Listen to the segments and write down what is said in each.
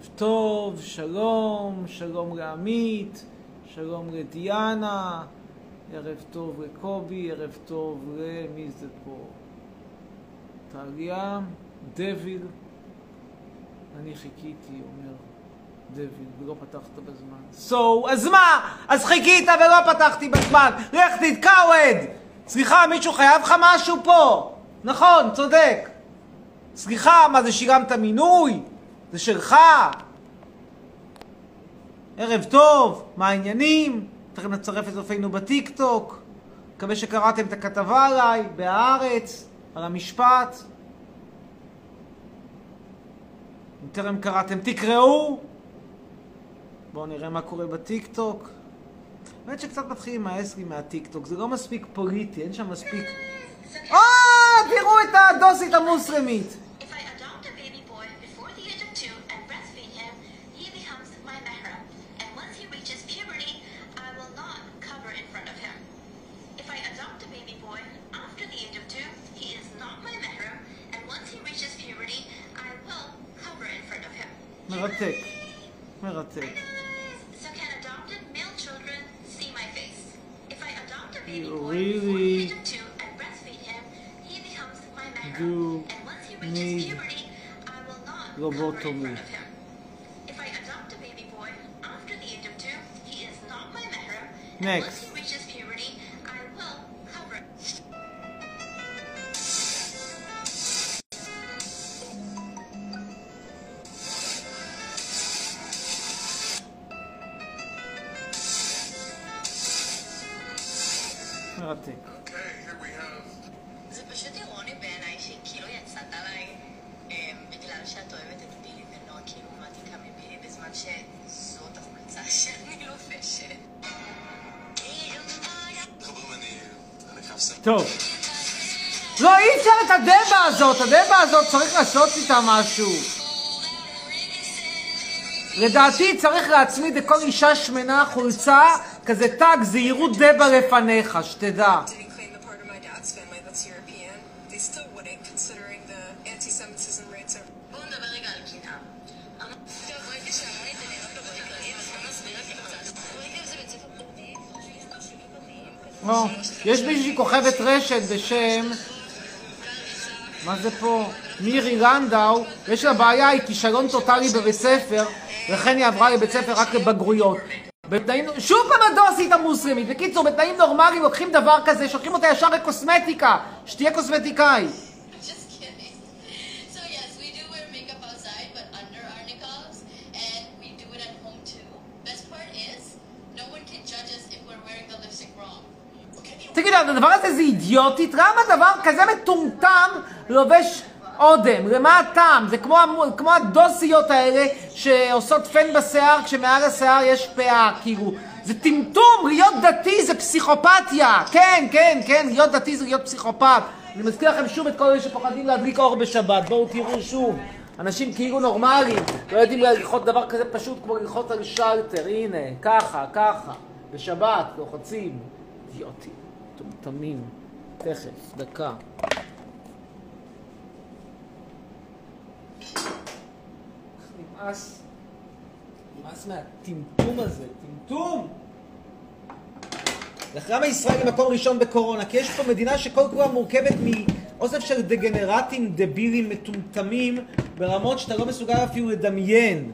ערב טוב, שלום, שלום לעמית, שלום לדיאנה, ערב טוב לקובי, ערב טוב למי זה פה? טליה, דביל, אני חיכיתי, אומר דביל, ולא פתחת בזמן. So, אז מה? אז חיכית ולא פתחתי בזמן, לך תתקעווד! סליחה, מישהו חייב לך משהו פה? נכון, צודק. סליחה, מה זה שילמת מינוי? זה שלך? ערב טוב, מה העניינים? תכף נצרף את צופינו בטיק טוק. מקווה שקראתם את הכתבה עליי, בהארץ, על המשפט. אם טרם קראתם, תקראו. בואו נראה מה קורה בטיק טוק. האמת שקצת מתחיל להימאס לי מהטיק טוק, זה לא מספיק פוליטי, אין שם מספיק... אה, תראו את הדוסית המוסלמית. Lobotomy. front of him. If I adopt a baby boy after the age of two, he is not my mahram. And Next. הזאת, צריך לעשות איתה משהו. לדעתי צריך להצמיד לכל אישה שמנה חולצה, כזה טאג זהירות דבה לפניך, שתדע. שלוש- יש מישהי כוכבת רשת בשם, מה זה פה? מירי לנדאו, יש לה בעיה, היא כישלון טוטאלי בבית ספר, לכן היא עברה לבית ספר רק לבגרויות. בתנאים, שוב פעם הדוסית המוסלמית. בקיצור, בתנאים נורמליים לוקחים דבר כזה, שולחים אותה ישר לקוסמטיקה, שתהיה קוסמטיקאי. Just kidding. So yes, we do wear makeup outside, but under our niqabs, and we do it at home too. Best part is, no one can judge us if we're wearing the lipstick wrong. תגיד, הדבר הזה זה אידיוטית? למה דבר כזה מטומטם לובש אודם? למה הטעם? זה כמו, כמו הדוסיות האלה שעושות פן בשיער כשמעל השיער יש פאה, כאילו. זה טמטום, להיות דתי זה פסיכופתיה. כן, כן, כן, להיות דתי זה להיות פסיכופת. אני מזכיר לכם שוב את כל אלה שפוחדים להדליק אור בשבת. בואו תראו שוב. אנשים כאילו נורמליים, לא יודעים ללחוץ דבר כזה פשוט כמו ללחוץ על שלטר. הנה, ככה, ככה. בשבת, לוחצים. אידיוטים. מטומטמים. תכף, דקה. נמאס. נמאס מהטמטום הזה. טמטום! למה ישראל היא מקום ראשון בקורונה? כי יש פה מדינה שכל כולה מורכבת מאוסף של דגנרטים דבילים מטומטמים ברמות שאתה לא מסוגל אפילו לדמיין.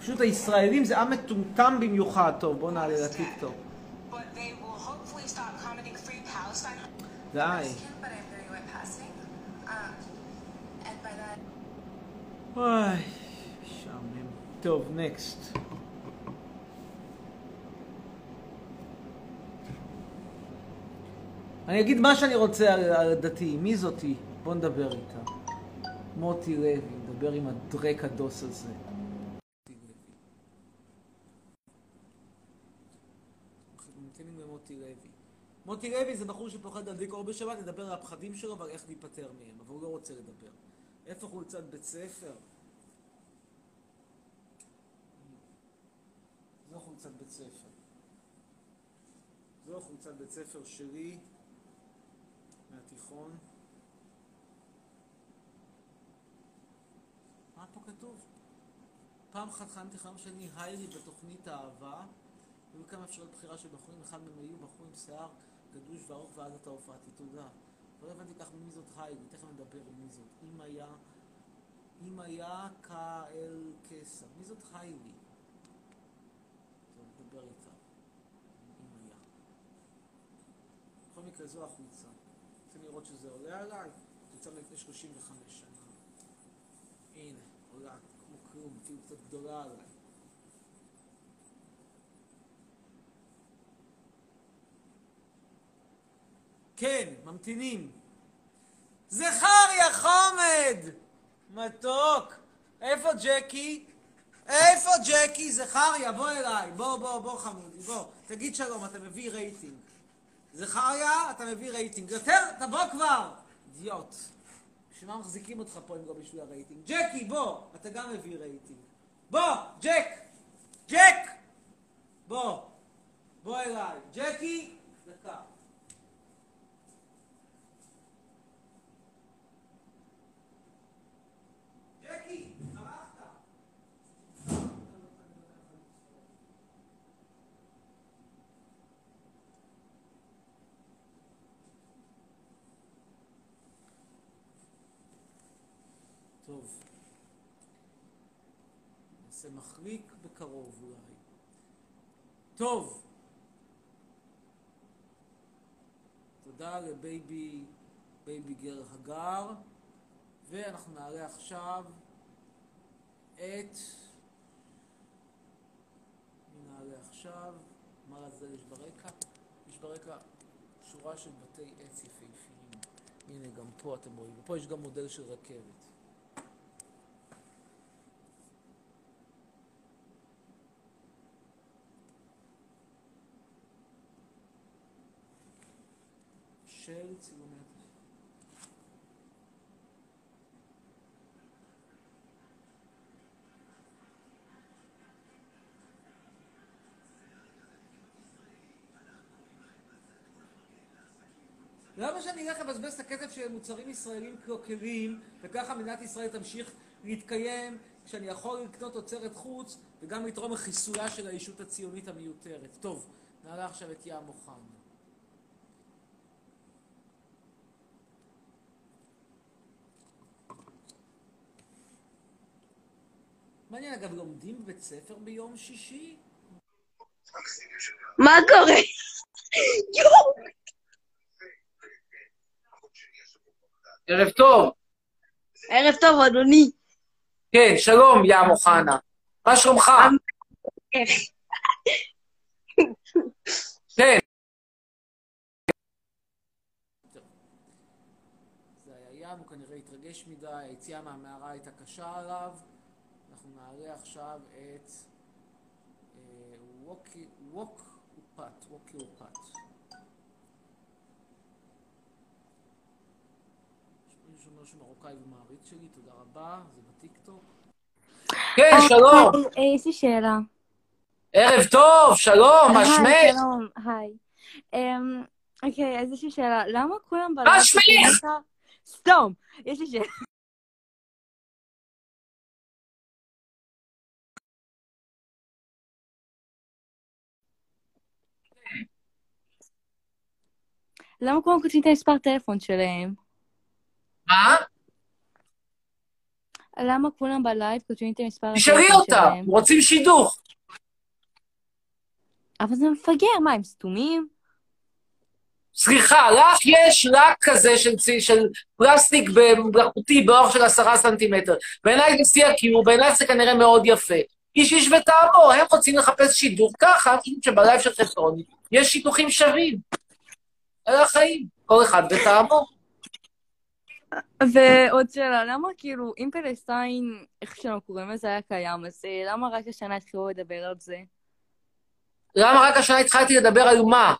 פשוט הישראלים זה עם מטומטם במיוחד. טוב, בוא נעלה לטיקטוק. But וואי, משעמם. טוב, נקסט. אני אגיד מה שאני רוצה על, על הדתיים. מי זאתי? בוא נדבר איתה. מוטי לוי, נדבר עם הדרק הדוס הזה. מוטי לוי. זה בחור שפוחד להדליק אור בשבת, נדבר על הפחדים שלו ועל איך להיפטר מהם, אבל הוא לא רוצה לדבר. איפה חולצת בית ספר? זו חולצת בית ספר. זו חולצת בית ספר שלי מהתיכון. מה פה כתוב? פעם אחת חלמתי חלום שאני היילי בתוכנית אהבה, היו כמה אפשרויות בחירה של בחורים, אחד מהם היו בחור עם שיער גדוש וארוך ואז אתה הופעתי, תודה. לא הבנתי כך מי זאת היילי, תכף נדבר על מי זאת. אם היה, אם היה כאל קסר, מי זאת היילי? טוב, נדבר איתה. אם היה. בכל מקרה זו החולצה. רוצים לראות שזה עולה עליי? חולצה מלפני 35 שנה. הנה, עולה, כמו כלום, אפילו קצת גדולה עליי. כן, ממתינים. זכריה חומד! מתוק. איפה ג'קי? איפה ג'קי? זכריה, בוא אליי. בוא, בוא, בוא חמודי, בוא. תגיד שלום, אתה מביא רייטינג. זכריה, אתה מביא רייטינג. יותר, תבוא כבר! אידיוט. בשביל מה מחזיקים אותך פה אם לא בשביל הרייטינג? ג'קי, בוא! אתה גם מביא רייטינג. בוא, ג'ק! ג'ק! בוא. בוא אליי. ג'קי, דקה. ג'קי, ברחת. טוב. נעשה מחליק בקרוב אולי. טוב. תודה לבייבי, בייבי גר הגר, ואנחנו נעלה עכשיו את... נעלה עכשיו? מה לזה יש ברקע? יש ברקע שורה של בתי עץ יפהפיים. הנה, גם פה אתם רואים. ופה יש גם מודל של רכבת. של צילומי למה שאני אלך לבזבז את הכסף של מוצרים ישראלים קלוקלים, וככה מדינת ישראל תמשיך להתקיים, כשאני יכול לקנות תוצרת חוץ, וגם לתרום לחיסולה של הישות הציונית המיותרת. טוב, נעלה עכשיו את ים אוחנה. מעניין, אגב, לומדים בבית ספר ביום שישי? מה קורה? יואו! ערב טוב. ערב טוב, אדוני. כן, שלום, ים אוחנה. מה שלומך? איך? כן. זה היה ים, הוא כנראה התרגש מדי, היציאה מהמערה הייתה קשה עליו. אנחנו נעלה עכשיו את אה, ווקי, ווק ופת, ווקי ופת. מישהו שאומר שהוא מרוקאי ומעריץ שלי, תודה רבה, זה בטיקטוק. כן, שלום, היי, אה, יש לי שאלה. ערב טוב, שלום, מה היי, שמך? שלום, היי. אמ, אוקיי, אז יש לי שאלה. למה כולם מה שמך? סתום! יש לי שאלה. למה כולם כותבים את המספר טלפון שלהם? מה? למה כולם בלייב כותבים את המספר תשאלי הטלפון אותה, שלהם? רוצים שידוך. אבל זה מפגר, מה, הם סתומים? סליחה, לך יש לק כזה של, צי- של פלסטיק מלאכותי באורך של עשרה סנטימטר. בעיניי זה שיא הכיעור, בעיניי זה כנראה מאוד יפה. איש איש וטעמו, הם רוצים לחפש שידוך ככה, כאילו שבלייב של חסרוני יש שידוכים שווים. אלה החיים, כל אחד וטעמו. ועוד שאלה, למה כאילו, אם פלסטיין, איך שאנחנו קוראים לזה, היה קיים, אז אה, למה רק השנה התחילו לדבר על זה? למה רק השנה התחלתי לדבר על מה?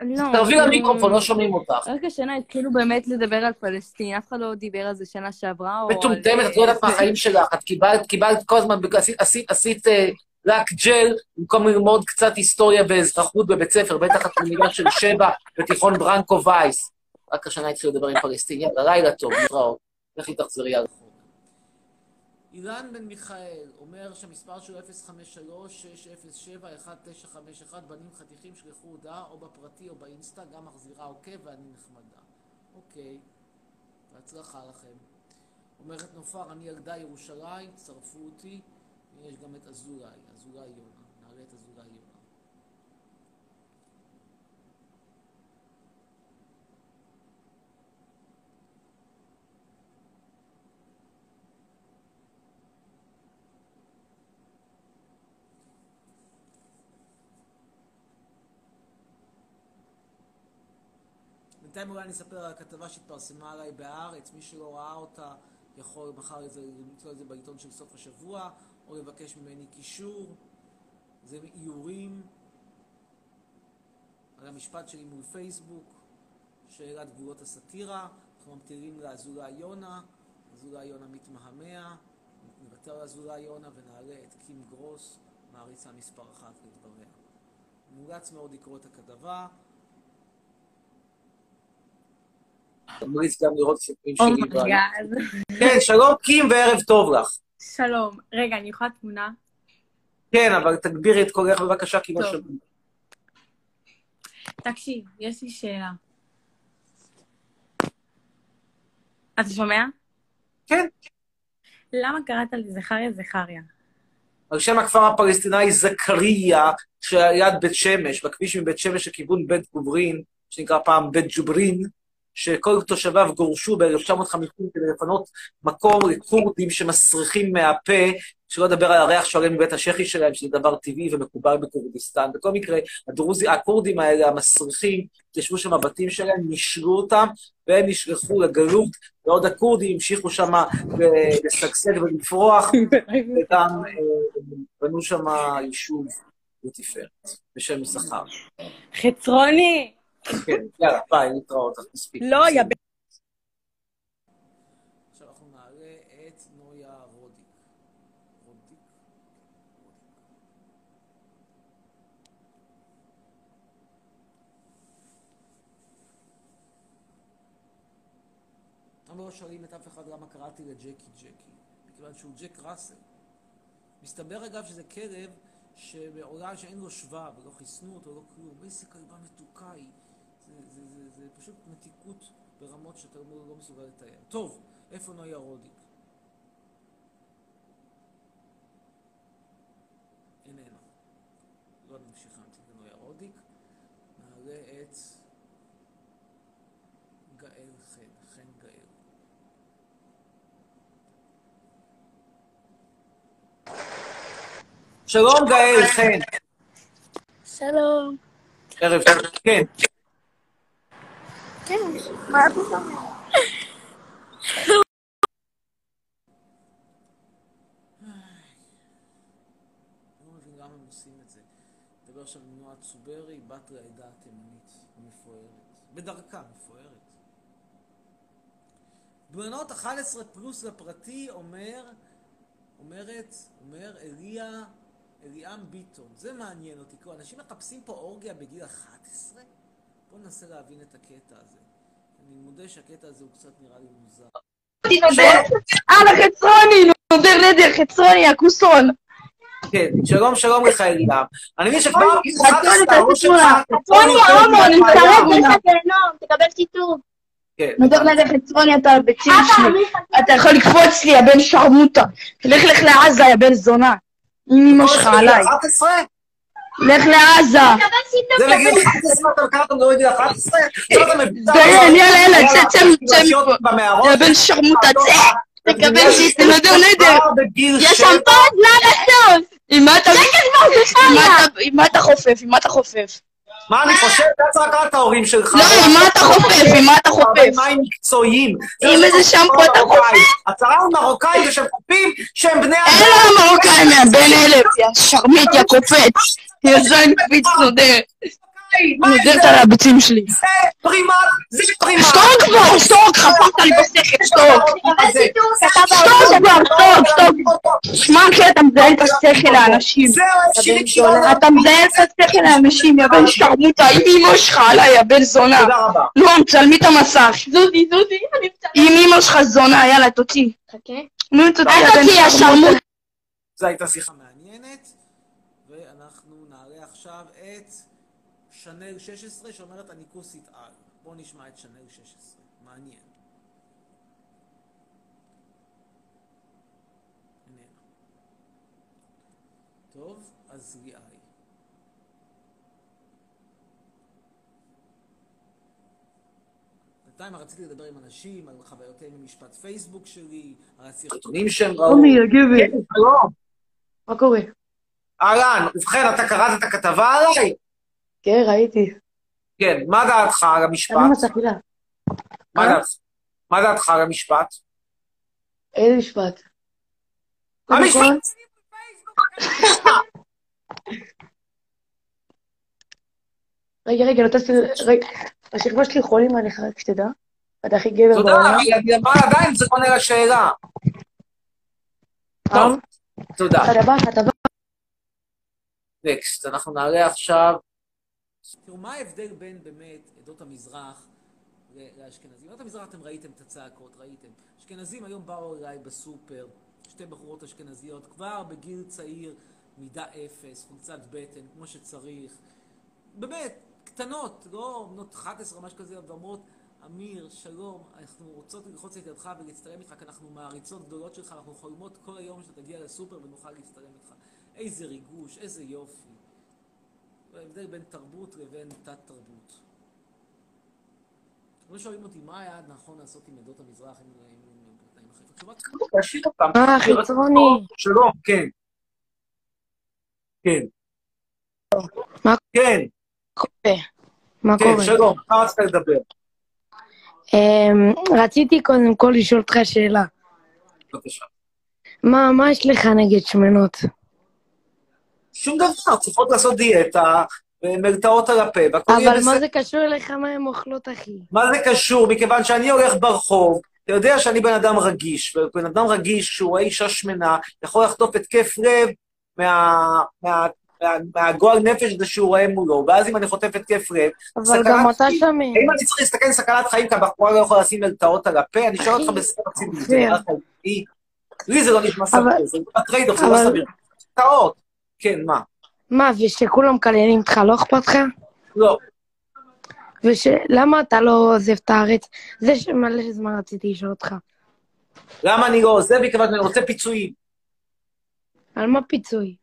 לא, תרבי כאילו, למיקרופון, לא שומעים אותך. רק השנה התחילו באמת לדבר על פלסטין, אף אחד לא דיבר על זה שנה שעברה, או על... מטומטמת, את לא יודעת מה החיים שלך, את קיבלת, קיבלת כל הזמן, עשית, עשית, עשית אה, רק ג'ל, במקום ללמוד קצת היסטוריה ואזרחות בבית ספר, בטח את תלמידה של שבע בתיכון ברנקו וייס. רק השנה התחילו לדבר עם פלסטינים, לילה טוב, נתראות. לכי תחזרי על חוק. אילן בן מיכאל אומר שהמספר שלו 053-607-1951, בנים חתיכים שלחו הודעה או בפרטי או באינסטה, גם מחזירה עוקב ואני נחמדה. אוקיי, בהצלחה לכם. אומרת נופר, אני ילדה ירושלים, צרפו אותי. יש גם את אזולאי, אזולאי יונה. נעלה את אזולאי יונה. בינתיים אולי אני אספר על הכתבה שהתפרסמה עליי בהארץ, מי שלא ראה אותה יכול מחר למצוא את זה בעיתון של סוף השבוע, או לבקש ממני קישור. זה איורים על המשפט שלי מול פייסבוק, שאלת גבולות הסאטירה. אנחנו ממתינים לאזולאי יונה, אזולאי יונה מתמהמה, נוותר על אזולאי יונה ונעלה את קים גרוס, מעריצה מספר אחת לדבריה. מומלץ מאוד לקרוא את הכתבה. ממליץ גם לראות סיפורים שלי. ב- oh my god. כן, שלום קים וערב טוב לך. שלום. רגע, אני יכולה תמונה? כן, אבל תגבירי את קולך בבקשה, כי לא. שומעים. תקשיב, יש לי שאלה. אתה שומע? כן. למה קראת לי זכריה זכריה? על שם הכפר הפלסטיני זכריה, שליד בית שמש, בכביש מבית שמש לכיוון בית גוברין, שנקרא פעם בית ג'וברין, שכל תושביו גורשו ב-1950 כדי לפנות מקום לכורדים שמסריחים מהפה, שלא לדבר על הריח שעולה מבית השחי שלהם, שזה דבר טבעי ומקובל בכורדיסטן. בכל מקרה, הדרוזי, הכורדים האלה, המסריחים, ישבו שם בבתים שלהם, נישלו אותם, והם נשלחו לגלות, ועוד הכורדים המשיכו שם לשגשג ולפרוח, וגם אה, בנו שם יישוב לתפארת, בשם יששכר. חצרוני! כן, יאללה, ביי, להתראות, אז מספיק. לא, יא בן... עכשיו אנחנו נעלה את נויה רודיק. רודיק? למה לא שואלים את אף אחד למה קראתי לג'קי ג'קי? מכיוון שהוא ג'ק ראסל. מסתבר אגב שזה כלב שמעולם שאין לו שבב, ולא חיסנו אותו, לא כלום. איזה כלבה מתוקה היא. זה, זה, זה, זה פשוט מתיקות ברמות שאתה לא, לא מסוגל לתאר. טוב, איפה נויה רודיק? איננה. לא נמשיך להמתין לנויה רודיק. נעלה את גאל חן, חן גאל. שלום גאל חן. שלום. ערב טוב. כן. כן, מה פתאום? אני לא מבין למה הם עושים את זה. מדבר עכשיו עם נועה צוברי, בת לעדה התימנית, המפוארת. בדרכה, מפוארת. בנות 11 פלוס לפרטי אומר, אומרת, אומר אליה, אליאם ביטון. זה מעניין אותי. כאילו, אנשים מחפשים פה אורגיה בגיל 11? בואו ננסה להבין את הקטע הזה. אני מודה שהקטע הזה הוא קצת נראה לי מוזר. אה, לחצרוני, נודר נדר, חצרוני, הכוסון. כן, שלום שלום לך אליאם. אני מבין שכבר... חצרוני, ההומו, אני מצטרף לך גיהנום, תקבל שיתוף. כן. נודר נדר, חצרוני, אתה הביצים שלי. אתה יכול לקפוץ לי, יא בן שרמוטה. לך לך לעזה, יא בן זונה. עם אמא שלך עליי. 11? לך לעזה. זה בגיל 11 אתה לקחת אותו בגיל 11? דיין, יאללה, יאללה, צא, צא, צא מפה. יא בן שרמוטה, צא. תקבל שיט, נודר נדר. בגיל יש. שם פוד, לא לטוב. עם מה אתה... אתה- אתה חופף? עם מה אתה חופף? מה אני חושב? אתה צריך לקחת את ההורים שלך. לא, עם מה אתה חופף? עם מה אתה חופף? מים מקצועיים. עם איזה שמפו אתה חופף? הצהרה המרוקאי זה שהם חופים שהם בני אין לו מרוקאים מהבן אלף, יא שרמית, יא קופץ. יא זין קפיץ נודר. נודרת על הביצים שלי. זה פרימה, זה פרימה. שתוק כבר, שתוק, חפרת לי בשכל, שתוק. שתוק כבר, שתוק, שתוק. שמע, אחי, אתה מזיין את השכל לאנשים. שירי קיולה. אתה מזיין את השכל לאנשים, יא בן שרמוטה, עם אמא שלך עליי, יא בן זונה. תודה רבה. לא, מצלמי את המסך. זוזי, זוזי, אני מצטרף. עם אמא שלך זונה, יאללה, תוציא. חכה. נו, תוציא אל הבן תוציא, שרמוט. השרמוט. זו הייתה שיחה מעניינת, ואנחנו נעלה עכשיו את שנל 16 שאומרת אני כוסית על. בואו נשמע את שנל 16, מעניין. איננה. טוב, אז ליאי. בינתיים רציתי לדבר עם אנשים על חוויותיהם ממשפט פייסבוק שלי, על הסרטונים שהם ראו. עומי, הגבר. כן, שלום. מה קורה? אהלן, ובכן, אתה קראת את הכתבה עליי? כן, ראיתי. כן, מה דעתך על המשפט? אני. מה אה? דעתך? מה דעתך על המשפט? איזה משפט? המשפט! רגע, רגע, לא תעשה... רגע, השכבה שלי חולים עליך, רק שתדע. אתה הכי גבר תודה, בעולם. אני אבל עדיין זה עונה לשאלה. טוב, תודה. אתה בא, אתה בא. נקסט, אנחנו נעלה עכשיו. תראו, מה ההבדל בין באמת עדות המזרח לאשכנזים? עדות המזרח אתם ראיתם את הצעקות, ראיתם. אשכנזים היום באו אליי בסופר, שתי בחורות אשכנזיות, כבר בגיל צעיר, מידה אפס, חולצת בטן, כמו שצריך. באמת, קטנות, לא בנות 11 או משהו כזה, ואומרות, אמיר, שלום, אנחנו רוצות ללחוץ את ידך ולהצטלם איתך, כי אנחנו מעריצות גדולות שלך, אנחנו חולמות כל היום שאתה תגיע לסופר ונוכל להצטלם איתך. איזה ריגוש, איזה יופי. ההבדל בין תרבות לבין תת-תרבות. לא שואלים אותי מה היה נכון לעשות עם עדות המזרח, עם צריכה להיות להשאיר אותם. אה, חיצרוני. שלום, כן. כן. מה כן, קורה? מה כן, קורה? שלום, מה רצית לדבר? אמ, רציתי קודם כל לשאול אותך שאלה. בבקשה. מה מה יש לך נגד שמנות? שום דבר, צריכות לעשות דיאטה, ומלטעות על הפה, והכל יהיה אבל בסדר. מה זה קשור אליך מה הן אוכלות, אחי? מה זה קשור? מכיוון שאני הולך ברחוב, אתה יודע שאני בן אדם רגיש, ובן אדם רגיש, כשהוא רואה אישה שמנה, יכול לחטוף התקף לב מה- מה- מה- מהגועל נפש הזה שהוא רואה מולו, ואז אם אני חוטף התקף לב, אבל גם אתה. שמן. האם אני צריך להסתכל סכנת חיים כי הבחורה לא יכולה לשים מלטעות על הפה? אני שואל אותך בסדר איתי? לי זה לא נשמע סביר, אבל- זה לא אבל- סביר. מלטעות, כן, מה? מה, ושכולם מקללים אותך, לא אכפת לך? לא. ולמה אתה לא עוזב את הארץ? זה שמלא זמן רציתי לשאול אותך. למה אני לא עוזב? מכיוון שאני רוצה פיצויים. על מה פיצוי?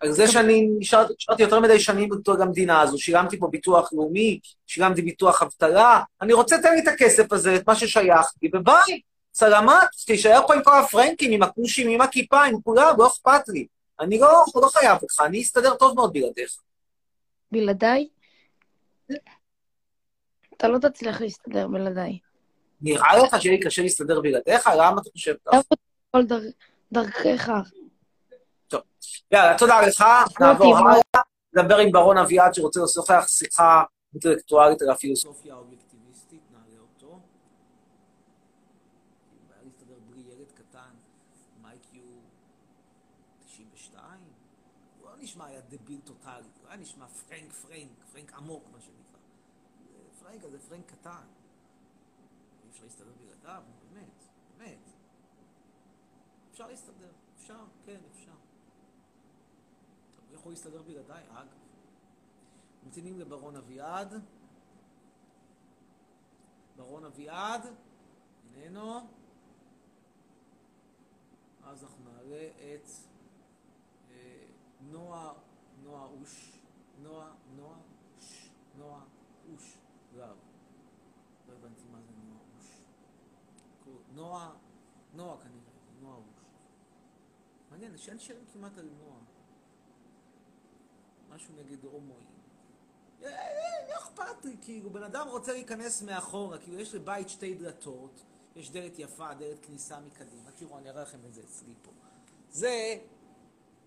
על זה שאני נשארתי יותר מדי שנים בתור המדינה הזו, שילמתי פה ביטוח לאומי, שילמתי ביטוח אבטלה, אני רוצה, תן לי את הכסף הזה, את מה ששייך לי, וביי, סלמת, תישאר פה עם כל הפרנקים, עם הכושים, עם הכיפה, עם כולם, לא אכפת לי. אני לא, לא חייב אותך, אני אסתדר טוב מאוד בלעדיך. בלעדיי? אתה לא תצליח להסתדר בלעדיי. נראה לך שיהיה לי קשה להסתדר בלעדיך? למה אתה חושב ככה? איפה כל דר- דרכך? יאללה, תודה לך, נעבור הלאה, נדבר עם ברון אביעד שרוצה לשוחח שיחה אינטלקטואלית על הפילוסופיה האובייקטיביסטית, נעלה אותו. בעיה להסתדר בלי ילד קטן, עם איי-קיו 92, הוא לא נשמע היה דביל טוטאלי, הוא היה נשמע פרנק פרנק, פרנק עמוק מה שנקרא. פרנק הזה, פרנק קטן. אי אפשר להסתדר בלעדיו, באמת, באמת. אפשר להסתדר, אפשר, כן, אפשר. הוא יכול להסתדר בלעדיי, אגב. ממתינים לברון אביעד. ברון אביעד, איננו. אז אנחנו נעלה את אה, נועה, נועה אוש, נועה, נועה, ש, נועה אוש, רב. לא הבנתי מה זה נועה אוש. נועה, נועה כנראה, נועה אוש. מעניין, שאין שירים כמעט על נועה. משהו נגד הומואים. אה, אה, לא אכפת לי, כאילו, בן אדם רוצה להיכנס מאחורה, כאילו, יש לבית שתי דלתות, יש דלת יפה, דלת כניסה מקדימה. תראו, אני אראה לכם את זה אצלי פה. זה,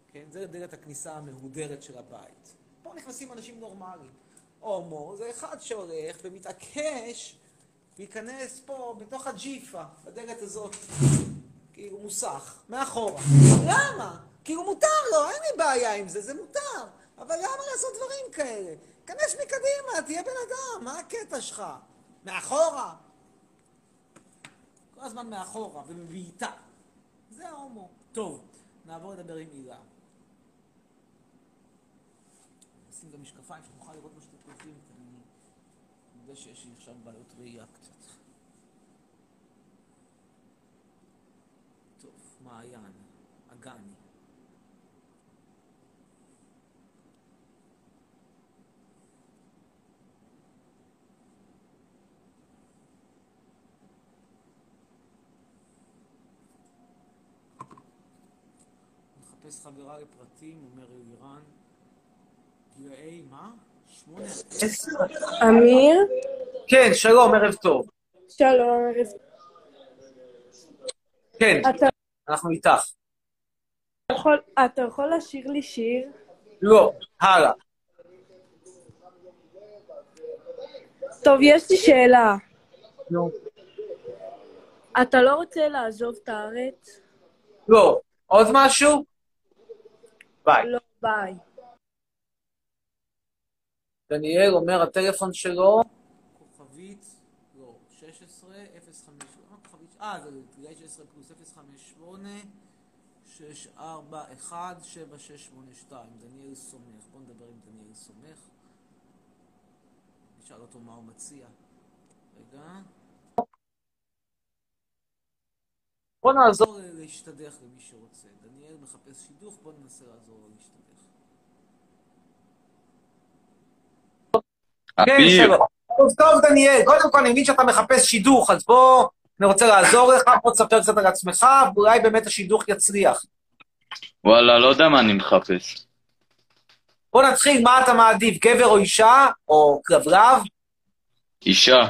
כן, זה דלת הכניסה המהודרת של הבית. פה נכנסים אנשים נורמליים. הומו זה אחד שהולך ומתעקש להיכנס פה בתוך הג'יפה, בדלת הזאת, כאילו מוסך, מאחורה. למה? כאילו מותר לו, אין לי בעיה עם זה, זה מותר. אבל למה לעשות דברים כאלה? כנס מקדימה, תהיה בן אדם, מה הקטע שלך? מאחורה. כל הזמן מאחורה, ובבעיטה. זה ההומו. טוב, נעבור לדבר עם הילה. נשים גם משקפיים שנוכל לראות מה שאתם כותבים, כי אני מודה שיש לי עכשיו בעיות ראייה קצת. טוב, מעיין, אגני. מחפש חברה לפרטים, אומר אלירן. אמיר, כן, שלום, ערב טוב. שלום, ערב. כן, אתה אנחנו איתך. יכול, אתה יכול לשיר לי שיר? לא, הלאה. טוב, יש לי שאלה. נו. אתה לא רוצה לעזוב את הארץ? לא. עוד משהו? ביי. לא, ביי. דניאל אומר, הטלפון שלו... כוכבית, לא, 16, 05, אה, כוכבית, אה, זה גילאי 16 פלוס 058, 641, 7682, דניאל סומך. בואו נדבר עם דניאל סומך. נשאל אותו מה הוא מציע. רגע. בוא נעזור להשתדך למי שרוצה. דניאל מחפש שידוך, בוא ננסה לעזור לו להשתדך. כן, אביר, שלום. טוב, טוב, דניאל, קודם כל אני מבין שאתה מחפש שידוך, אז בוא, אני רוצה לעזור לך, בוא תספר קצת על עצמך, ואולי באמת השידוך יצליח. וואלה, לא יודע מה אני מחפש. בוא נתחיל, מה אתה מעדיף, גבר או אישה, או כלבלב? אישה.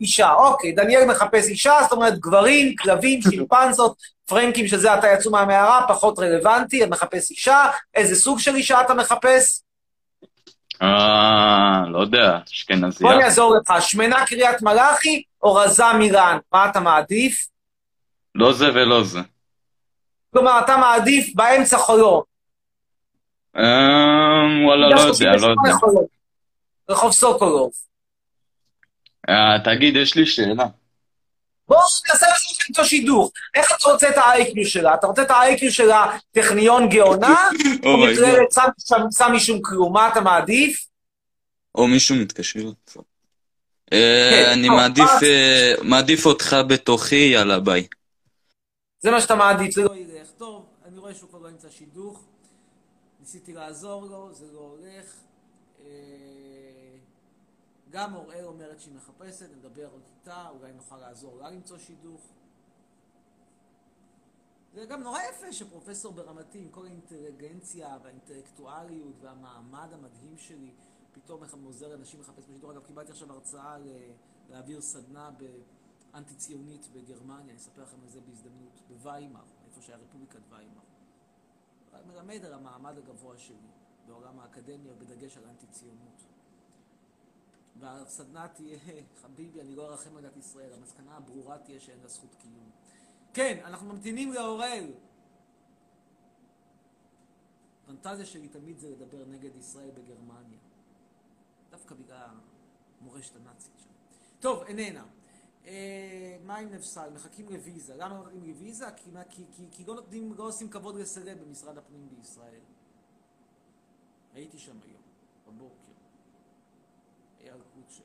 אישה, אוקיי, דניאל מחפש אישה, זאת אומרת גברים, כלבים, שימפנזות, פרנקים שזה עתה יצאו מהמערה, פחות רלוונטי, אתה מחפש אישה, איזה סוג של אישה אתה מחפש? יודע, אשכנזייה. בוא אני אעזור לך, שמנה קריית מלאכי או רזה מירן, מה אתה מעדיף? לא זה ולא זה. כלומר, אתה מעדיף באמצע חולון. אה, וואלה, לא יודע, לא יודע. רחוב סוקולוב. אה, תגיד, יש לי שאלה. בוא נעשה לך איתו שידוך. איך אתה רוצה את ה-IQ שלה? אתה רוצה את ה-IQ שלה טכניון גאונה, או לא. שם- שם- שם משום כלום? מה אתה מעדיף? או מישהו מתקשר. כן, אה, אני מעדיף, מה- אה, מעדיף אותך בתוכי, יאללה ביי. זה מה שאתה מעדיף, זה לא ילך. טוב, אני רואה שהוא כבר ימצא שידוך. ניסיתי לעזור לו, זה לא הולך. אה, גם אוראל אומרת שהיא מחפשת, נדבר עוד איתה, אולי נוכל לעזור לה למצוא שידוך. זה גם נורא יפה שפרופסור ברמתי, עם כל האינטליגנציה והאינטלקטואליות והמעמד המדהים שלי, פתאום איך הוא עוזר לאנשים לחפש בשידור. אגב, קיבלתי עכשיו הרצאה להעביר סדנה באנטי-ציונית בגרמניה, אני אספר לכם על זה בהזדמנות, בוויימר, איפה שהיה רפובליקת ויימר. רק מלמד על המעמד הגבוה שלי בעולם האקדמיה, בדגש על אנטי-ציונות. והסדנה תהיה, חביבי, אני לא ארחם על דת ישראל, המסקנה הברורה תהיה שאין לה זכות קיום. כן, אנחנו ממתינים לאורל. הפנטזיה שלי תמיד זה לדבר נגד ישראל בגרמניה. דווקא בגלל המורשת הנאצית שם. טוב, איננה. אה, מה עם נפסל? מחכים לוויזה. למה מחכים לוויזה? כי, מה- כי, כי, כי לא נותנים, לא עושים כבוד לסלב במשרד הפנים בישראל. הייתי שם היום, בבוקר. אייל קוצ'ר.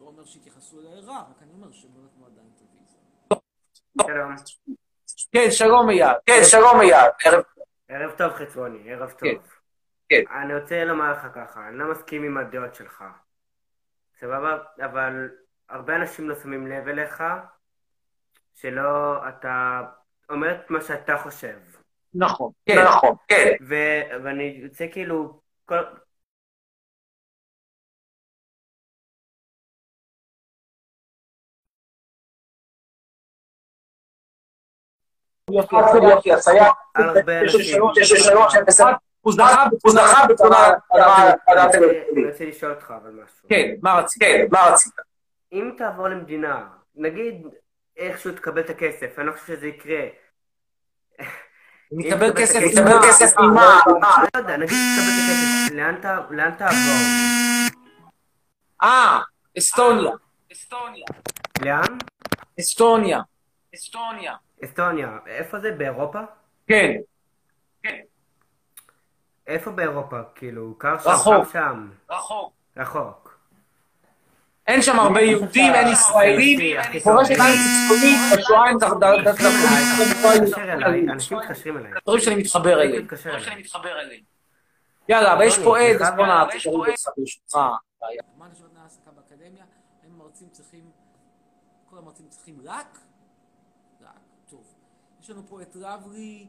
לא אומר שהתייחסו אליי רע, רק אני אומר שהם לא נתנו עדיין את הוויזה. שלום. כן, שלום אייל. כן, שלום אייל. ערב טוב חצרוני, ערב טוב. כן, כן. אני רוצה לומר לך ככה, אני לא מסכים עם הדעות שלך. סבבה? אבל הרבה אנשים לא שמים לב אליך, שלא, אתה אומר את מה שאתה חושב. נכון, כן, נכון, כן. ו- ואני רוצה כאילו, כל... בתמונה על אני הטלפון. רוצה- אני רוצה לשאול אותך אבל משהו. כן, מה רצית? מה רצית? אם תעבור למדינה, נגיד איכשהו תקבל את הכסף, אני לא חושב שזה יקרה. תקבל כסף, תקבל כסף ממה? לא יודע, נגיד תקבל את הכסף, לאן תעבור? אה, אסטוניה. אסטוניה. לאן? אסטוניה. אסטוניה. אסטוניה. איפה זה? באירופה? כן. איפה באירופה? כאילו, קר שם, רחוק. חם שם. רחוק. רחוק. אין שם הרבה יהודים, אין ישראלים. טוב. שגם קיצונית, בשואה הם דרכו אנשים מתקשרים אליי. דברים שאני מתחבר אליהם. יאללה, אבל יש פה עד, אז בוא נעצור אותך ברשותך. מה תנאי העסקה באקדמיה? האם המרצים צריכים, כל המרצים צריכים רק? יש לנו פה את רברי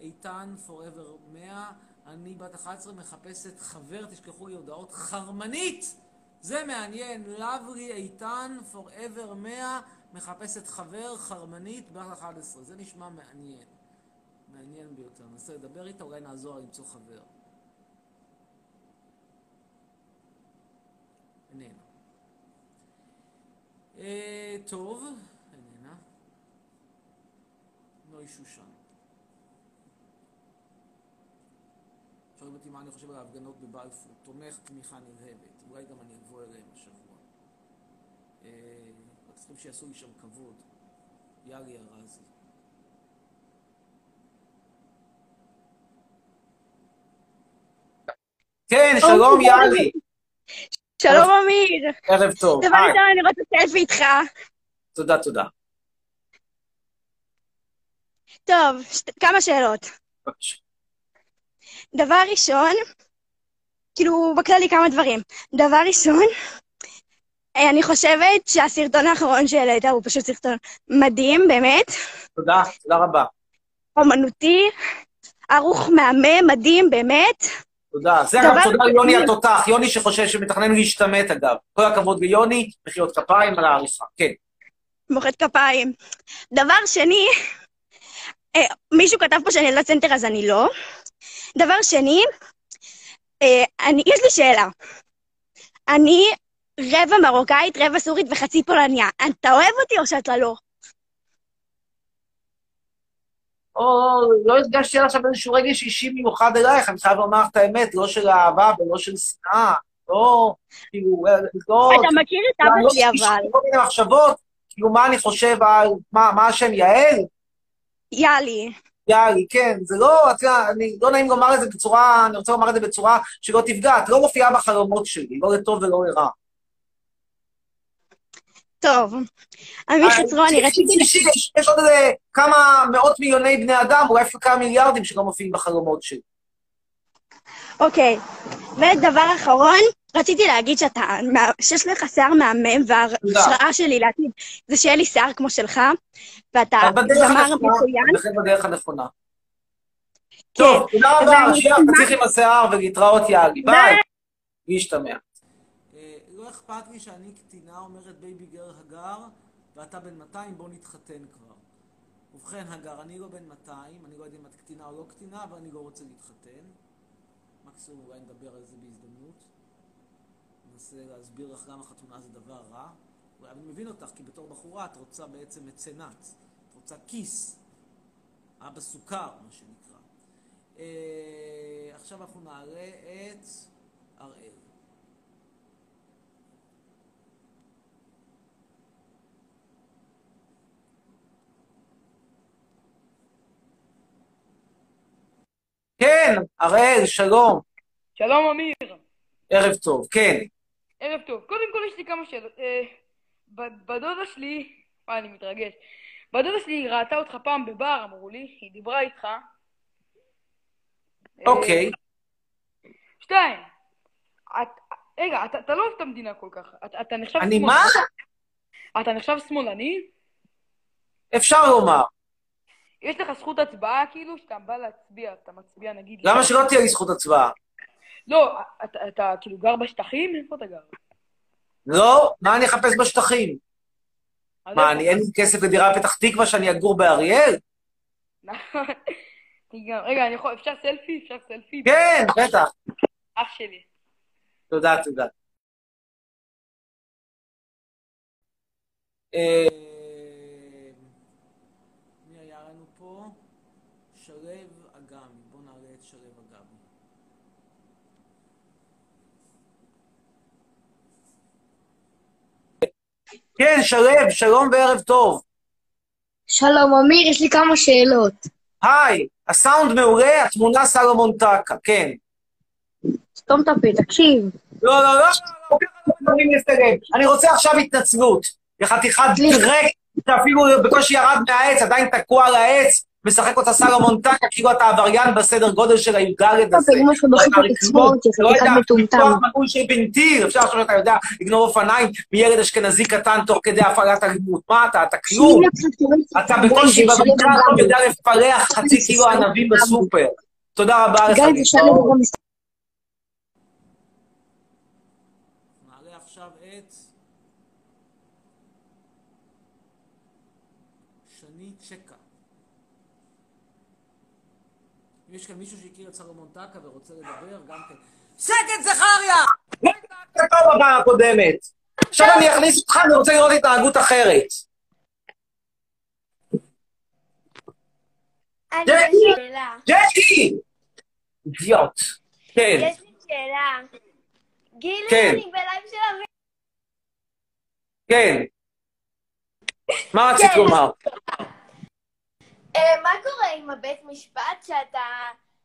איתן forever 100, אני בת 11 מחפשת חבר, תשכחו לי הודעות חרמנית! זה מעניין, לברי איתן forever 100 מחפשת חבר חרמנית בת 11, זה נשמע מעניין. מעניין ביותר. ננסה לדבר איתה, אולי נעזור למצוא חבר. איננה. אה, טוב. נוי שושן. שואלים אותי מה אני חושב על ההפגנות בבלפור. תומך תמיכה נלהבת. אולי גם אני אבוא אליהם השבוע. אה, רק צריכים שיעשו לי שם כבוד. יאלי ארזי. כן, שלום יאלי. שלום אמיר. ערב טוב. דבר. ראשון, אני רוצה סלפי איתך. תודה, תודה. טוב, שת- כמה שאלות. בבקשה. דבר ראשון, כאילו, בכללי כמה דברים. דבר ראשון, אה, אני חושבת שהסרטון האחרון שהעלית הוא פשוט סרטון מדהים, באמת. תודה, תודה רבה. אומנותי, ערוך מהמם, מדהים, באמת. תודה. זה אגב תודה ליוני התותח, יוני שחושב שמתכנן להשתמט אגב. כל הכבוד ליוני, מחיאות כפיים על העריכה. כן. מוחאת כפיים. דבר שני, אה, מישהו כתב פה שאני ילדת סנטר אז אני לא. דבר שני, אה, אני, יש לי שאלה. אני רבע מרוקאית, רבע סורית וחצי פולניה. אתה אוהב אותי או שאתה לא? או, לא הרגשתי עד עכשיו איזשהו רגש אישי מיוחד אלייך, אני חייב לומר לך את האמת, לא של אהבה ולא של שנאה, לא, כאילו, אה, לא... אתה מכיר את אבא לא, שלי יש לי אבל. כל מיני מחשבות, כאילו, מה אני חושב על, מה, מה השם, יעל? יאלי. יאללה, כן, זה לא, את יודעת, אני, לא נעים לומר את זה בצורה, אני רוצה לומר את זה בצורה שלא תפגע, את לא מופיעה בחלומות שלי, לא לטוב ולא לרע. טוב. אמיר אה, חצרוני, רציתי... יש עוד איזה כמה מאות מיליוני בני אדם, אולי אפילו כמה מיליארדים שלא מופיעים בחלומות שלי. אוקיי. ודבר אחרון, רציתי להגיד שאתה, שיש לך שיער מהמם, וההשראה שלי לעתיד זה שיהיה לי שיער כמו שלך, ואתה זמר מצוין. בהחלט בדרך הנכונה. כן. טוב, תודה רבה, שיהיה תצליח עם השיער ולהתראות יאלי. ביי. להשתמע. אה, לא אכפת לי שאני קטינה, אומרת בייבי גר הגר, ואתה בן 200, בוא נתחתן כבר. ובכן, הגר, אני לא בן 200, אני לא יודע אם את קטינה או לא קטינה, אבל אני לא רוצה להתחתן. מקסימום אולי נדבר על זה בהזדמנות. ננסה להסביר לך למה חתונה זה דבר רע. אני מבין אותך, כי בתור בחורה את רוצה בעצם מצנט. את רוצה כיס. אבא סוכר, מה שנקרא. אה, עכשיו אנחנו נעלה את אראל. כן, הראל, שלום. שלום אמיר, ערב טוב, כן. ערב טוב. קודם כל יש לי כמה שאלות. אה, בדודה שלי, וואי אני מתרגש. בדודה שלי היא ראתה אותך פעם בבר, אמרו לי, היא דיברה איתך. אה, אוקיי. שתיים, את- רגע, אתה אתה לא אוהב את המדינה כל כך. אתה- אתה נחשב אני שמאלני? מה? אתה נחשב שמאלני? אפשר לומר. יש לך זכות הצבעה כאילו, שאתה בא להצביע, אתה מצביע נגיד... למה שלא תהיה לי זכות הצבעה? לא, אתה, אתה כאילו גר בשטחים? איפה אתה גר? לא? מה אני אחפש בשטחים? מה, איפה? אני אין לי כסף לדירה בפתח תקווה שאני אגור באריאל? רגע, אני יכול, אפשר סלפי? אפשר סלפי? כן, בטח. אח שלי. תודה, תודה. אה, מי היה לנו פה? שלו אגמי. בואו נעלה את שלו אגמי. כן, שלו, שלום וערב טוב. שלום, אמיר, יש לי כמה שאלות. היי, הסאונד מעולה, התמונה סלומון טקה, כן. סתום את הפה, תקשיב. לא, לא, לא, לא, לא, לא. אני רוצה עכשיו התנצלות. לחתיכת דרק שאפילו בקושי ירד מהעץ, עדיין תקוע על העץ, משחק אותה סלומון טקה, כאילו אתה עבריין בסדר גודל של הי"ד הזה. אמא שלך בחוץ לצבורת, יא לא יודע, מנעול של בנטיר, אפשר לחשוב שאתה יודע לגנוב אופניים מילד אשכנזי קטן תוך כדי הפעלת אלימות. מה אתה, אתה כלום. אתה בקושי במקרה הטוב יודע לפלח חצי קילו ענבים בסופר. תודה רבה לך. גיא, להתראות. תשאל את זה במסתכל. נעלה עכשיו את שני צ'קה. אם יש כאן מישהו שהכיר את סלומון טקה ורוצה לדבר, גם כן. שקט זכריה! לא התנהגת טוב בפעם הקודמת. עכשיו אני אכניס אותך, אני רוצה לראות התנהגות אחרת. ג'קי! אידיוט. כן, יש לי שאלה. גילי, כן. אני בלייב של אבי. כן. מה רצית כן. לומר? אה, מה קורה עם הבית משפט שאתה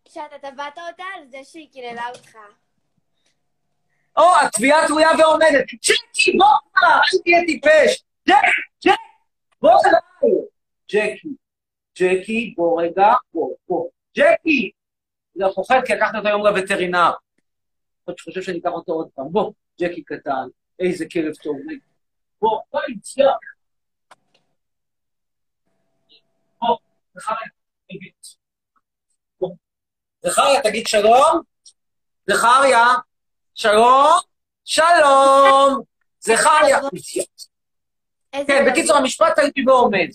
שאתה תבעת אותה על זה שהיא קיללה אותך? או, התביעה תלויה ועומדת. ג'קי, בוא כבר, אל תהיה טיפש. ג'ק, ג'ק, בוא אליי. ג'קי, ג'קי, בוא רגע, בוא, בוא. ג'קי! זה פוחד כי לקחת אותו היום לווטרינר. עוד חושב שאני אקח אותו עוד פעם. בוא, ג'קי קטן, איזה כלב טוב. בוא, בוא, יציאה. זכריה, תגיד. שלום. זכריה, שלום, שלום. זכריה. כן. בקיצור, המשפט ועומד.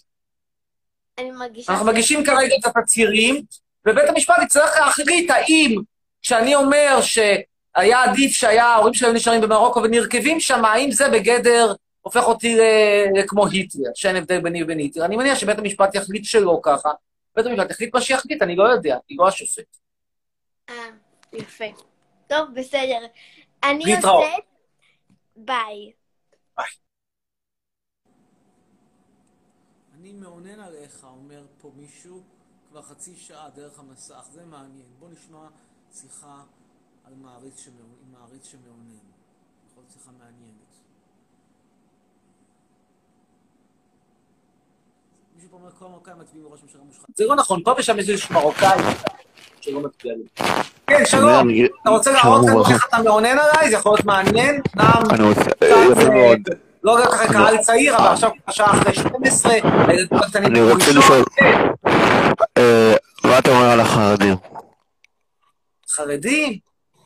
אני מרגישה... אנחנו מגישים כרגע את התצהירים, ובית המשפט יצטרך להחליט האם כשאני אומר שהיה עדיף שהיה ההורים שלהם נשארים במרוקו ונרכבים שם, האם זה בגדר הופך אותי ל- כמו היטלר, שאין הבדל ביני ובין היטלר. אני מניח שבית המשפט יחליט שלא ככה. בית המשפט יחליט מה שיחליט, אני לא יודע, אני לא השופט. אה, יפה. טוב, בסדר. אני להתראות. יוצאת... ביי. אני מאונן עליך, אומר פה מישהו, כבר חצי שעה דרך המסך, זה מעניין. בוא נשמע שיחה על מעריץ שמאונן. יכול להיות שיחה מעניינת. מישהו פה אומר, כל המרוקאים מצביעים לראש ממשלה מושחת. זה לא נכון, פה ושם יש איזשהו מרוקאי שלא מצביע לי. כן, שלום. אתה רוצה להראות לנו. איך אתה מאונן עליי? זה יכול להיות מעניין. נעם, אני רוצה, קצת, יפה אה, מאוד. לא יודע ככה קהל צעיר, אבל עכשיו השעה אחרי 12, הילדים הקטנים אני רוצה לישון. לשאול, אה, מה אתה אומר על החרדים? חרדים?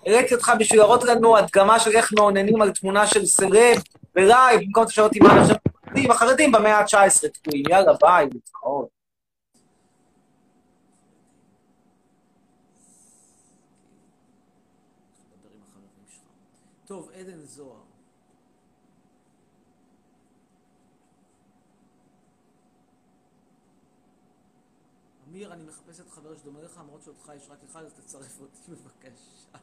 העליתי אותך בשביל להראות לנו הדגמה של איך מאוננים על תמונה של סלב בלייב, במקום אתה שואל אותי מה אני חושב. החרדים, החרדים במאה ה-19 תקועים, יאללה, ביי, שלך. טוב, עדן זוהר. אמיר, אני מחפשת חבר שדומה לך, למרות שאותך יש רק אחד, אז תצרף אותי בבקשה.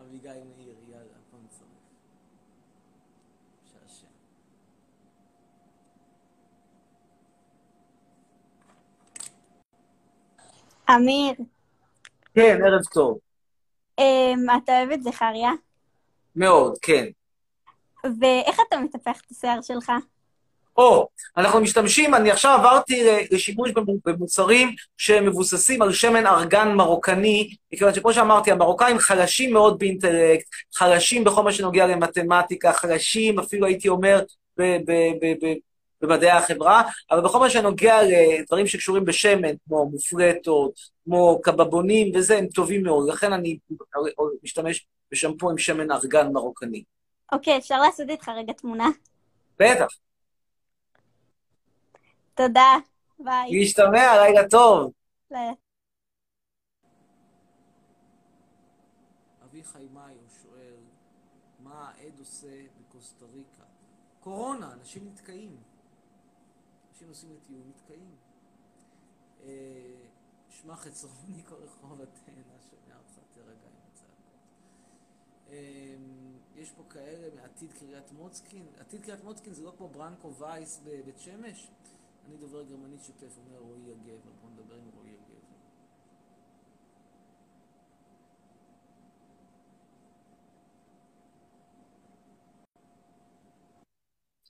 אביגיל מאיר, יאללה, בוא נצרף. אמיר, כן, ערב טוב. אמ, אתה אוהב את זכריה? מאוד, כן. ואיך אתה מטפח את השיער שלך? או, אנחנו משתמשים, אני עכשיו עברתי ל- לשימוש במו- במוצרים שמבוססים על שמן ארגן מרוקני, מכיוון שכמו שאמרתי, המרוקאים חלשים מאוד באינטלקט, חלשים בכל מה שנוגע למתמטיקה, חלשים, אפילו הייתי אומר, במדעי החברה, אבל בכל מה שנוגע לדברים שקשורים בשמן, כמו מופרטות, כמו קבבונים וזה, הם טובים מאוד. לכן אני משתמש בשמפו עם שמן ארגן מרוקני. אוקיי, אפשר לעשות איתך רגע תמונה? בטח, תודה, ביי. להשתמע, לילה טוב. לילה. אביחי מאיו שואל, מה העד עושה בקוסטה ריקה? קורונה, אנשים נתקעים. נוסעים לטיול, נתקעים. אה, שמע חצרוני כל רחוב אתנה, שומע אותך, תירגע עם הצעקות. אמ, יש פה כאלה מעתיד קריית מוצקין. עתיד קריית מוצקין זה לא כמו ברנקו וייס בבית שמש? אני דובר גרמנית שוטף, אומר רועי הגבר. בוא נדבר עם רועי הגבר.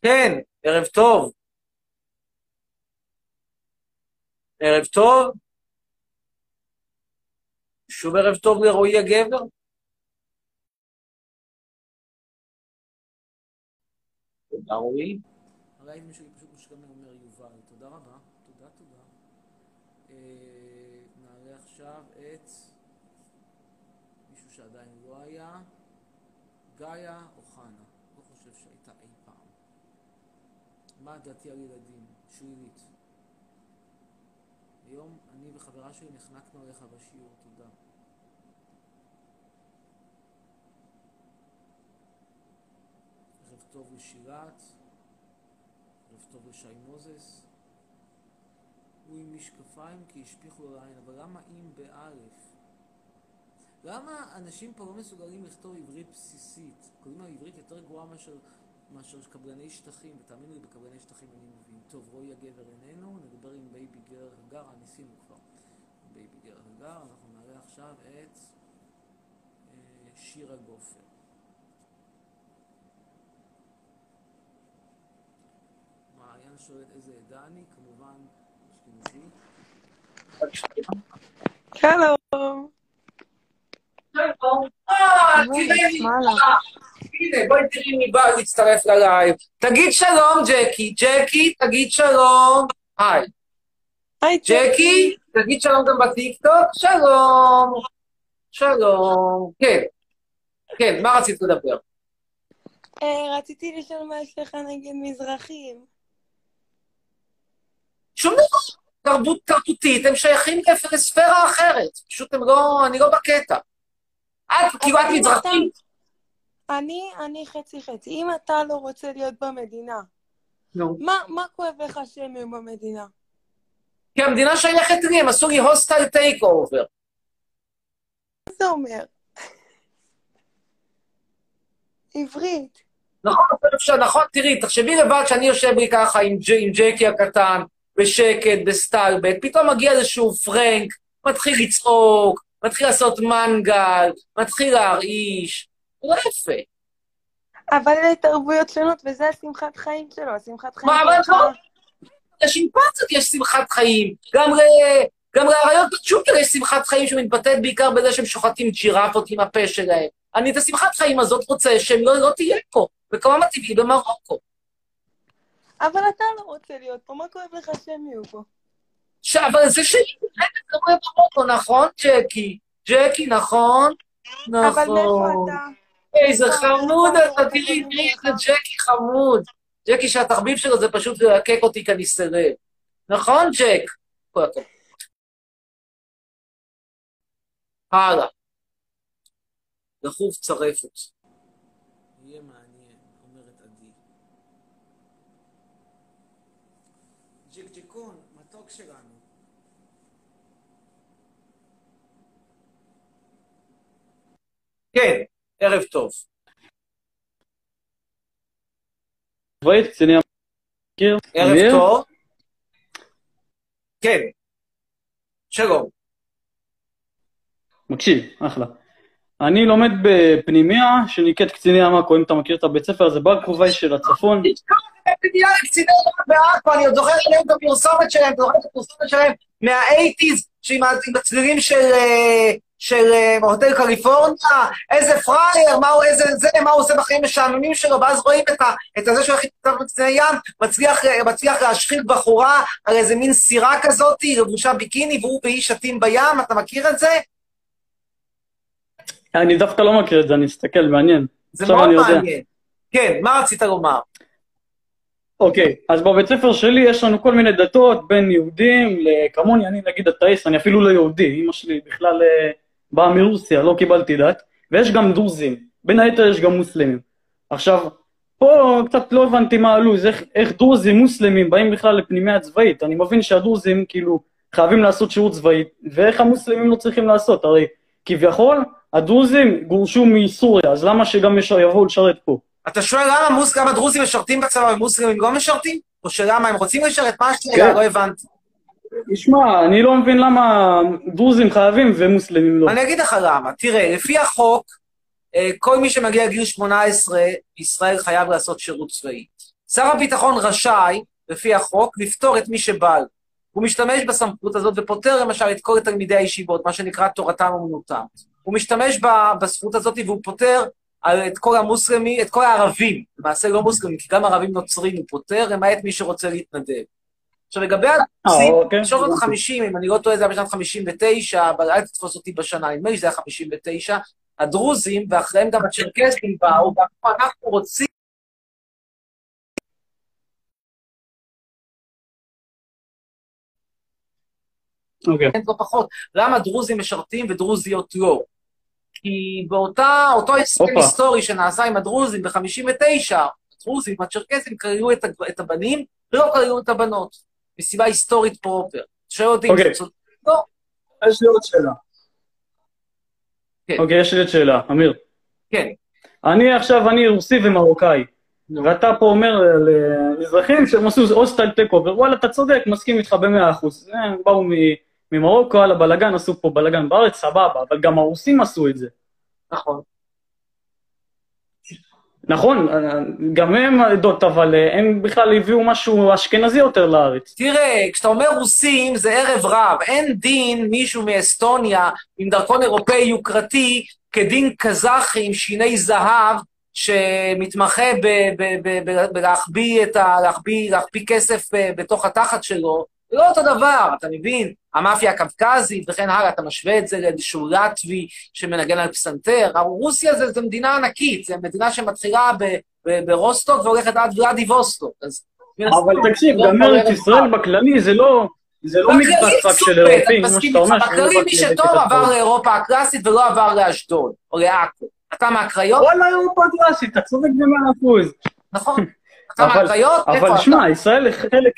כן, ערב טוב. ערב טוב. שוב ערב טוב לרועי הגבר. תודה רועי. הלייבים שלי פשוט משתמע אומר יובל. תודה רבה. תודה, תודה. אה, נעלה עכשיו את מישהו שעדיין לא היה. גאיה אוחנה. לא חושב שהייתה אי פעם. מה דעתי על ילדים? שלילית. היום אני וחברה שלי נחנקנו עליך בשיעור, תודה. ערב טוב לשירת, ערב טוב לשי מוזס. הוא עם משקפיים כי השפיכו לו לעין, אבל למה אם באלף? למה אנשים פה לא מסוגלים לכתוב עברית בסיסית? קוראים לה עברית יותר גרועה מאשר, מאשר קבלני שטחים, ותאמינו לי, בקבלני שטחים אני מבין. טוב, רועי הגבר איננו, נדבר עם בייבי גר הגר, ניסינו כבר. בייבי גר הגר, אנחנו נעלה עכשיו את אה, שירה גופר. מעיין שואלת איזה עדה אני, כמובן אשכנזי. שלום. אה, תראי. הנה, בואי תראי מי בא להצטרף ללייב. תגיד שלום, ג'קי. ג'קי, תגיד שלום. היי. היי, ג'קי, תגיד שלום גם בטיקטוק. שלום. שלום. כן. כן, מה רצית לדבר? אה, רציתי לשאול מה יש לך נגד מזרחים. שום דבר. תרבות תרבותית, הם שייכים לספירה אחרת. פשוט הם לא, אני לא בקטע. את, כאילו, את מזרחית. אני, אני חצי חצי. אם אתה לא רוצה להיות במדינה, נו. מה, מה כואב לך שהם יהיו במדינה? כי המדינה שייכת לי, הם עשו לי hostile takeover. מה זה אומר? עברית. נכון, אפשר, נכון, תראי, תחשבי לבד שאני יושב לי ככה עם, ג', עם ג'קי הקטן, בשקט, בסטלבט, פתאום מגיע איזשהו פרנק, מתחיל לצעוק, מתחיל לעשות מנגל, מתחיל להרעיש, לא יפה. אבל אלה תרבויות שונות, וזה השמחת חיים שלו, השמחת חיים מה, אבל. לא, לשימפנזות יש שמחת חיים, גם, לאריות בצ'וקר יש שמחת חיים שמתבטאת בעיקר בזה שהם שוחטים ג'ירפות עם הפה שלהם. אני את השמחת חיים הזאת רוצה שהם לא, לא תהיה פה, מקומם הטבעי במרוקו. אבל אתה לא רוצה להיות פה, מה כואב לך שהם יהיו פה? ש... אבל זה שלי, באמת קורה במרוקו, נכון, ג'קי? ג'קי, נכון? אבל מאיפה נכון. אתה? איזה מאיפה- חמוד אתה? תראי, תראי איזה ג'קי חמוד. ג'קי שהתחביב שלו זה פשוט ללקק אותי כי אני סירב. נכון, ג'ק? כל הכבוד. הלאה. דחוף צרפת. יהיה מעניין, אומרת עדי. ג'קג'קון, מתוק שלנו. כן, ערב טוב. צבאית, קציני המכיר. ערב? טוב. כן. שלום. מקשיב, אחלה. אני לומד בפנימיה שנקראת קציני עמקו, אם אתה מכיר את הבית ספר הזה, בר כובעי של הצפון. בדיוק קציני רב בעכו, אני עוד זוכר עליהם את הפרסומת שלהם, אתה זוכר את הפרסומת שלהם מה-80's, עם ה- עם הצלילים של, אה, של אה, הוטל קליפורניה, איזה פראייר, מה הוא, איזה זה, מה הוא עושה בחיים משעממים שלו, ואז רואים את, ה, את הזה שהולך איתו בקציני ים, מצליח, אה, מצליח להשחיל בחורה על איזה מין סירה כזאת, לבושה ביקיני, והוא והיא שתים בים, אתה מכיר את זה? אני דווקא לא מכיר את זה, אני אסתכל, מעניין. זה מאוד אני יודע. מעניין. כן, מה רצית לומר? אוקיי, אז בבית ספר שלי יש לנו כל מיני דתות, בין יהודים לכמוני, אני נגיד אתאיסט, אני אפילו לא יהודי, אמא שלי בכלל אה, באה מרוסיה, לא קיבלתי דת, ויש גם דרוזים, בין היתר יש גם מוסלמים. עכשיו, פה קצת לא הבנתי מה הלו"ז, איך, איך דרוזים מוסלמים באים בכלל לפנימיה צבאית, אני מבין שהדרוזים כאילו חייבים לעשות שירות צבאי, ואיך המוסלמים לא צריכים לעשות, הרי כביכול הדרוזים גורשו מסוריה, אז למה שגם יש- יבואו לשרת פה? אתה שואל למה מוס, למה דרוזים משרתים בצבא ומוסלמים לא משרתים? או שלמה הם רוצים לשרת? מה השאלה? כן. לא הבנתי. תשמע, אני לא מבין למה דרוזים חייבים ומוסלמים לא. אני אגיד לך למה. תראה, לפי החוק, אה, כל מי שמגיע לגיל 18 בישראל חייב לעשות שירות צבאי. שר הביטחון רשאי, לפי החוק, לפטור את מי שבא לו. הוא משתמש בסמכות הזאת ופוטר למשל את כל תלמידי הישיבות, מה שנקרא תורתם אומנותם. הוא משתמש בזכות הזאת והוא פוטר על- את כל המוסלמים, את כל הערבים, למעשה לא מוסלמים, כי גם ערבים נוצרים הוא פוטר, למעט מי שרוצה להתנדב. עכשיו לגבי אוקיי. בשנות הבנתי. ה-50, אם אני לא טועה זה היה בשנת 59, אבל אל תתפוס אותי בשנה, נדמה לי שזה היה 59, הדרוזים, ואחריהם גם הצ'רקסים באו, ואמרו, אנחנו רוצים... אוקיי. אין לא פחות. למה דרוזים משרתים ודרוזיות לא? כי באותה, אותו הסכם. היסטורי שנעשה עם הדרוזים ב-59, הדרוזים והצ'רקסים כללו את, הבנים, ולא כללו את הבנות. מסיבה היסטורית proper. שואל אותי אם אוקיי. זה צודק? לא. יש לי עוד שאלה. אוקיי, יש לי עוד שאלה, אמיר. כן. אני עכשיו, אני רוסי ומרוקאי, ואתה פה אומר למזרחים שהם עשו hostile takeover, וואלה, אתה צודק, מסכים איתך במאה אחוז. הם באו מ- ממרוקו, על הבלאגן, עשו פה בלאגן בארץ, סבבה, אבל גם הרוסים עשו את זה. נכון. נכון, גם הם עדות, אבל אה, הם בכלל הביאו משהו אשכנזי יותר לארץ. תראה, כשאתה אומר רוסים זה ערב רב. אין דין מישהו מאסטוניה עם דרכון אירופאי יוקרתי כדין קזחי עם שיני זהב שמתמחה ב- ב- ב- ב- בלהחביא את ה... להחביא, להחביא כסף אה, בתוך התחת שלו. זה לא אותו דבר, אתה מבין? המאפיה הקווקזית וכן הלאה, אתה משווה את זה לאיזשהו לטבי שמנגן על פסנתר. רוסיה זה, זה מדינה ענקית, זו מדינה שמתחילה ב- ב- ברוסטוק והולכת עד ולדיווסטוק. אז... אבל תקשיב, לא גם ארץ ישראל. בכללי זה לא... זה לא מקבץ רק של אירופאים, אני כמו שאתה אומר. בכללי מי שטוב עבר. לאירופה הקלאסית ולא עבר לאשדוד או לעכו. אתה מהקריות? וואלה, אירופה הקלאסית, אתה צודק במאה אחוז. נכון. אתה מהקריות? אבל? שמע, ישראל חלק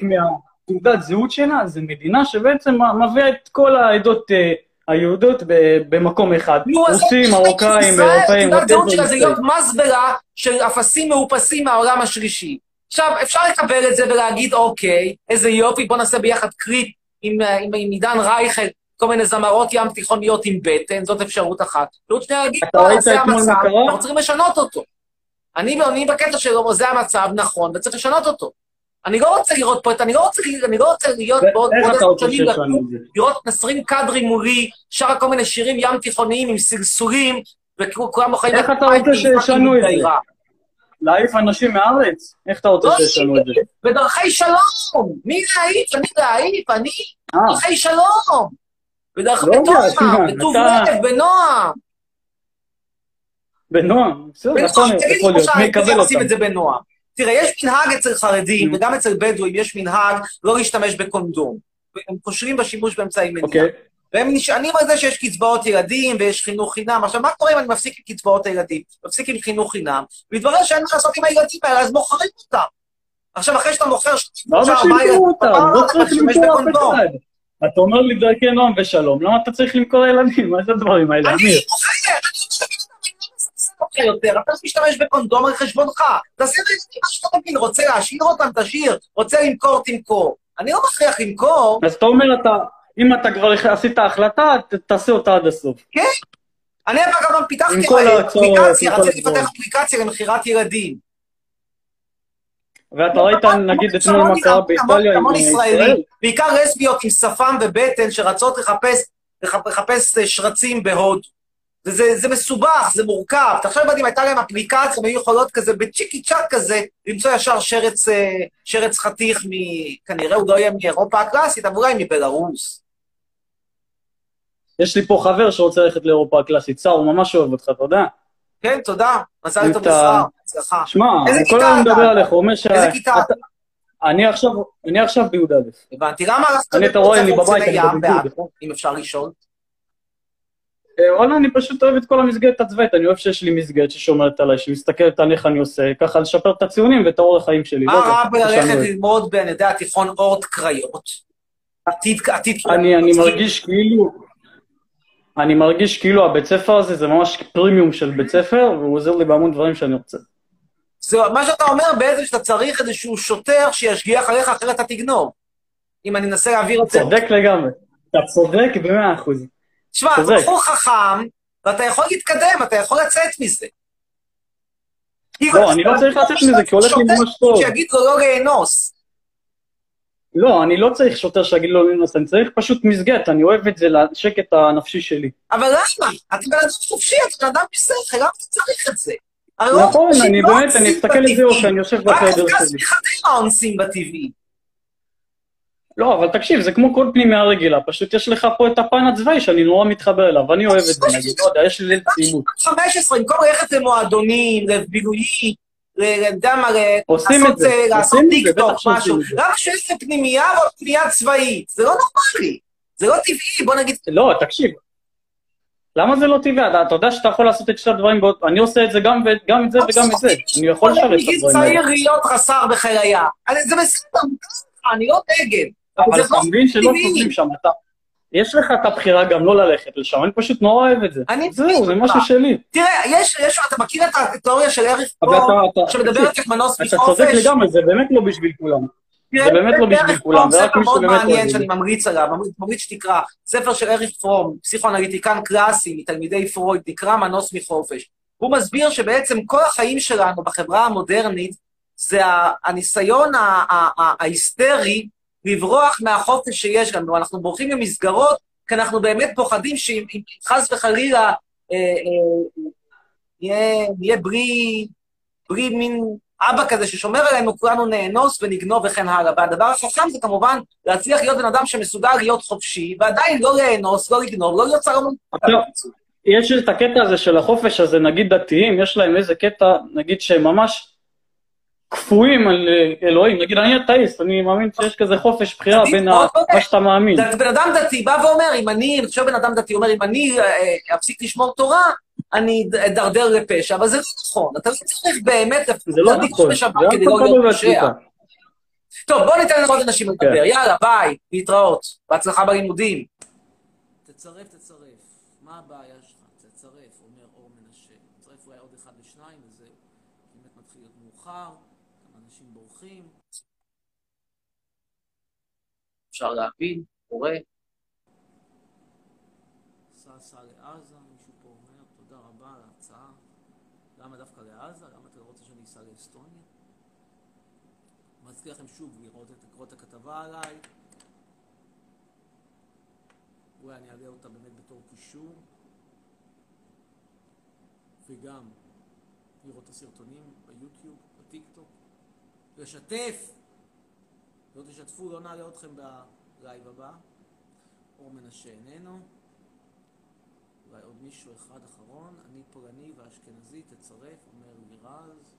מהתעודת זהות שלה, זה מדינה שבעצם מביאה את כל העדות אה, היהודות במקום אחד. רוסים, מרוקאים, אירופאים, תעודת זהות שלה זה. להיות מזבלה של אפסים מאופסים מהעולם השלישי. עכשיו, אפשר לקבל את זה ולהגיד, אוקיי, איזה יופי, בוא נעשה ביחד קליפ עם, אה, עם, עם עידן רייכל, כל מיני זמרות ים תיכוניות עם בטן, זאת אפשרות אחת. אפשרות שנייה להגיד, אתה ראית אתמול המצב, מה קרה? אנחנו צריכים לשנות אותו. אני אני בקטע שלו, זה המצב, נכון, וצריך לשנות אותו. אני לא רוצה לראות פה את, אני לא רוצה, אני לא רוצה להיות בעוד רוצה שנים? לראות 20 קאדרים מולי, שרה כל מיני שירים ים תיכוניים עם סלסולים, וכולם מוכנים... איך אתה רוצה שישנו את זה? להעיף אנשים מהארץ? איך אתה רוצה לא שישנו את זה? בדרכי שלום! מי להעיף? אני להעיף, אני אה. בדרכי שלום! בדרכי לא טובה, תשמע, בטוב לב, בנועם. בנועם, בסדר, נכון, יכול להיות, מי יקבל אותם? תראה, יש מנהג אצל חרדים, וגם אצל בדואים יש מנהג לא להשתמש בקונדום. הם כושלים בשימוש באמצעי מניעה. אוקיי. והם נשענים על זה שיש קצבאות ילדים ויש חינוך חינם. עכשיו, מה קורה אם אני מפסיק עם קצבאות הילדים? מפסיק עם חינוך חינם, מתברר שאין מה לעשות עם הילדים האלה, אז מוכרים אותם. עכשיו, אחרי שאתה מוכר למה שלושה, ארבעה? בפעם לא צריך למכור אף. אחד. אתה אומר לי דרכי נועם ושלום, למה אתה צריך למכור ילדים? מה זה הדברים האלה, אמיר? לא יותר, אתה משתמש בקונדום על חשבונך. תעשה לילדים מה שאתה מבין, רוצה להשאיר אותם, תשאיר, רוצה למכור, תמכור. אני לא מכריח למכור. אז אתה אומר, אתה, אם אתה כבר עשית החלטה, תעשה אותה עד הסוף. כן. אני אגב גם פיתחתי כל ההצעות, אפליקציה, רציתי לפתח. אפליקציה למכירת ילדים. ואתה ראית, נגיד, אתמול מה קרה באיטליה עם ישראל? בעיקר לסביות עם שפם ובטן שרצות לחפש, לחפ- לחפש אה, שרצים בהודו. וזה זה מסובך, זה מורכב. תחשוב אם הייתה להם אפליקציה, הם היו יכולות כזה, בצ'יקי צ'אק כזה, למצוא ישר שרץ, אה, שרץ חתיך מ... כנראה הוא לא יהיה מאירופה הקלאסית, אבל אולי מבלארוס. יש לי פה חבר שרוצה ללכת לאירופה הקלאסית, סער, הוא ממש אוהב אותך, יודע? כן, תודה. מזל טוב לשר, הצלחה. שמע, הוא כל היום? מדבר עליך, הוא אומר ש... איזה כיתה אתה? אני עכשיו, אני עכשיו בי"א. הבנתי. למה הלכת לבית ספר בבית, אני ים בבידוד. בעכו, אם אפשר לשאול? אה, וואלה, אני פשוט אוהב את כל המסגרת הצבאית, אני אוהב שיש לי מסגרת ששומרת עליי, שמסתכלת על איך אני עושה, ככה לשפר את הציונים ואת האורח חיים שלי. מה לא יודע, רע בללכת. ללמוד, ב- אני יודע, תיכון אורט קריות? עתיד, עתיד... אני, אני מרגיש כאילו... אני מרגיש כאילו הבית ספר הזה זה ממש פרימיום של בית ספר, והוא עוזר לי בהמון דברים שאני רוצה. זה, מה שאתה אומר בעצם שאתה צריך איזשהו שוטר שישגיח עליך, אחרת אתה תגנוב. אם אני אנסה להעביר את זה. צודק לגמרי. אתה צודק במאה אחוז. תשמע, אתה. בחור חכם, ואתה יכול להתקדם, אתה יכול לצאת מזה. לא, אני לא צריך לצאת מזה, כי הולך לי ממש טוב. שיגיד לו לא לאנוס. לא, אני לא צריך שוטר שיגיד לו לנוס, אני צריך פשוט מסגרת, אני אוהב את זה לשקט הנפשי שלי. אבל למה? אתה בן אדם חופשי, אתה בן אדם בשכל, למה אתה צריך את זה? נכון, אני לא באמת, אני אסתכל על זה בטבעי. כשאני יושב רק בחדר שלי. מחדרה אונסים בטבעי. לא, אבל תקשיב, זה כמו כל פנימיה רגילה, פשוט יש לך פה את הפן הצבאי שאני נורא מתחבר אליו, אני אוהב את זה, נגיד, לא יודע, יש לי ליל צעימות. 15, במקום ללכת למועדונים, לבילויים, יודע מה, לעשות, אה, לעשות עושים את זה, טיק טוק, בטח שעושים משהו. למה שיש לך פנימייה או פנימייה צבאית? זה לא נורמלי. זה לא טבעי, בוא נגיד... לא, תקשיב. למה זה לא טבעי? אתה, יודע שאתה יכול לעשות את שתי הדברים. אני עושה את זה גם, את זה וגם את זה. אני יכול לשרת את הדברים האלה. צעיר להיות חסר. אני- זה בסדר, אני לא נגד. אבל אתה לא מבין שלא. סובלים שם, אתה... יש לך את הבחירה גם לא ללכת לשם, אני פשוט נורא אוהב את זה. אני זהו, זה משהו. שלי. תראה, יש, יש, אתה מכיר את התיאוריה של אריך אתה, פור, שמדברת על מנוס אתה צודק מחופש? לגמרי, זה באמת לא בשביל כולם. זה באמת לא בשביל כולם, זה רק מי שבאמת מעניין אוהב את שאני זה. ממליץ עליו, ממליץ- ממליץ שתקרא. ספר של אריך פרום, פסיכואנליטיקן קלאסי מתלמידי פרויד, נקרא מנוס מחופש. הוא מסביר שבעצם כל החיים שלנו בחברה המודרנית זה הניסיון ההיסטרי לברוח מהחופש שיש לנו. אנחנו בורחים למסגרות, כי אנחנו באמת פוחדים שאם אם חס וחלילה אה, אה, נהיה בלי, בלי מין אבא כזה ששומר עלינו, כולנו נאנוס ונגנוב וכן הלאה. והדבר החכם זה כמובן להצליח להיות בן אדם שמסוגל להיות חופשי, ועדיין לא לאנוס, לא לגנוב, לא להיות צלם... יש את הקטע הזה של החופש הזה, נגיד דתיים, יש להם איזה קטע, נגיד שהם ממש קפואים על אה, אלוהים. נגיד, אני אתאיסט, אני מאמין שיש כזה חופש בחירה בין ה- מה שאתה מאמין. בן אדם דתי בא ואומר, אם אני, אני חושב בן אדם דתי אומר, אם אני אה, אה, אפסיק לשמור תורה, אני אד- אדרדר לפשע, אבל זה לא נכון, אתה לא צריך באמת זה לא להדליק נכון, כדי לא תלוי להיות פושע. טוב, בוא ניתן לעוד אנשים לדבר, כן. יאללה, ביי, להתראות, בהצלחה בלימודים. תצרף, תצרף. מה הבעיה שלך? תצרף, אומר אור מנשה. תצרף אולי עוד אחד לשניים וזהו. באמת מתחיל להיות מאוחר, גם אנשים בורחים. אפשר להבין, קורה. סע לעזה, מישהו פה אומר, תודה רבה על ההצעה. למה דווקא לעזה? למה אתה לא רוצה שאני אסע לאסטוניה? מזכיר לכם שוב לראות את, לקרוא את הכתבה עליי. אולי אני אעלה אותה באמת בתור קישור. וגם לראות את הסרטונים ביוטיוב, בטיקטוק. לשתף! לא תשתפו, לא נעלה אתכם בלייב הבא. אור מנשה איננו. אולי עוד מישהו אחד אחרון, אני פולני ואשכנזי, תצרף, אומר לירז.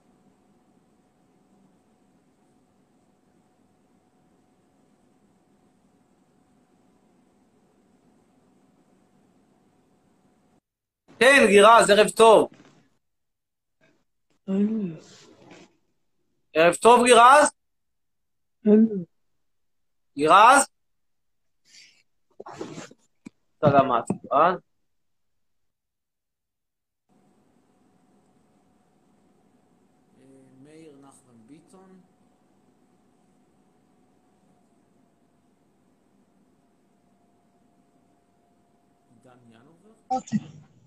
כן, גירז, ערב טוב. ערב טוב, גירז? גירז? אתה למדת, אה? מאיר נחמן ביטון. ינובר.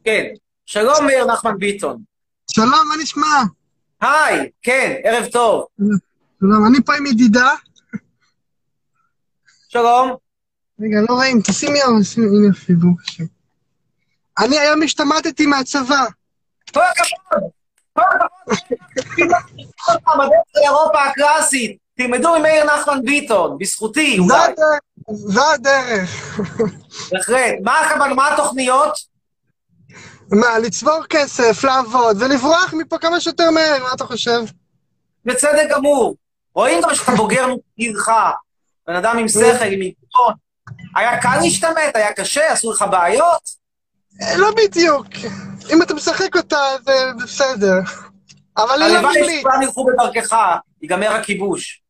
כן. שלום, מאיר נחמן ביטון. שלום, מה נשמע? היי, כן, ערב טוב. שלום, אני פה עם ידידה. שלום. רגע, לא רואים, תשימי אור, שים- הנה השם. אני היום השתמטתי מהצבא. כל הכבוד! כל הכבוד! אירופה הקלאסית. תלמדו ממאיר נחמן ביטון, בזכותי, אולי. זה הדרך. בהחלט. מה התוכניות? מה, לצבור כסף, לעבוד, ולברוח מפה כמה שיותר מהר, מה אתה חושב? בצדק גמור. רואים גם שאתה בוגר מגילך, בן אדם עם שכל, עם היגיון. היה קל להשתמט? היה קשה? עשו לך בעיות? אה, לא בדיוק. אם אתה משחק אותה, זה בסדר. אבל אני לא הלוואי ממליץ. שכולם ילכו בדרכך, ייגמר הכיבוש.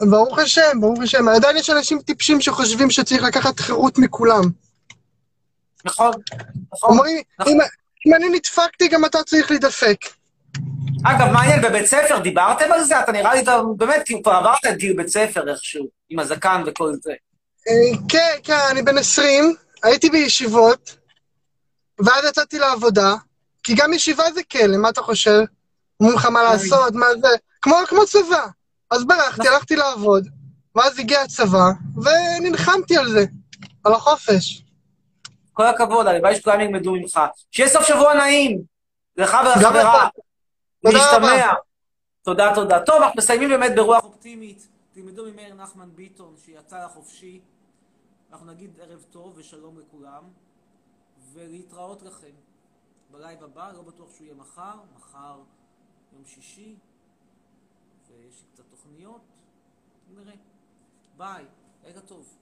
ברוך השם, ברוך השם. עדיין יש אנשים טיפשים שחושבים שצריך לקחת חירות מכולם. נכון, נכון. אומרים, אם- אם אני נדפקתי, גם אתה צריך להידפק. אגב, מעניין, בבית ספר דיברתם על זה? אתה נראה לי, באמת, כאילו, כבר עברת את גיל בית ספר איכשהו, עם הזקן וכל זה. אה, כן, כן, אני בן 20, הייתי בישיבות, ואז יצאתי לעבודה, כי גם ישיבה זה כלא, מה אתה חושב? אומרים לך מה לעשות, מה זה, כמו, כמו צבא. אז ברחתי, הלכתי לעבוד, ואז הגיע הצבא, ונלחמתי על זה, על החופש. כל הכבוד, הלוואי שכולם ילמדו ממך. שיהיה סוף שבוע נעים, לך ולחברה. להשתמע. תודה, תודה. טוב, אנחנו מסיימים באמת ברוח אופטימית. תלמדו ממאיר נחמן ביטון, שיצא לחופשי. אנחנו נגיד ערב טוב ושלום לכולם, ולהתראות לכם. בלייב הבא, לא בטוח שהוא יהיה מחר, מחר יום שישי, ויש לי קצת תוכניות, נראה. ביי, לילה טוב.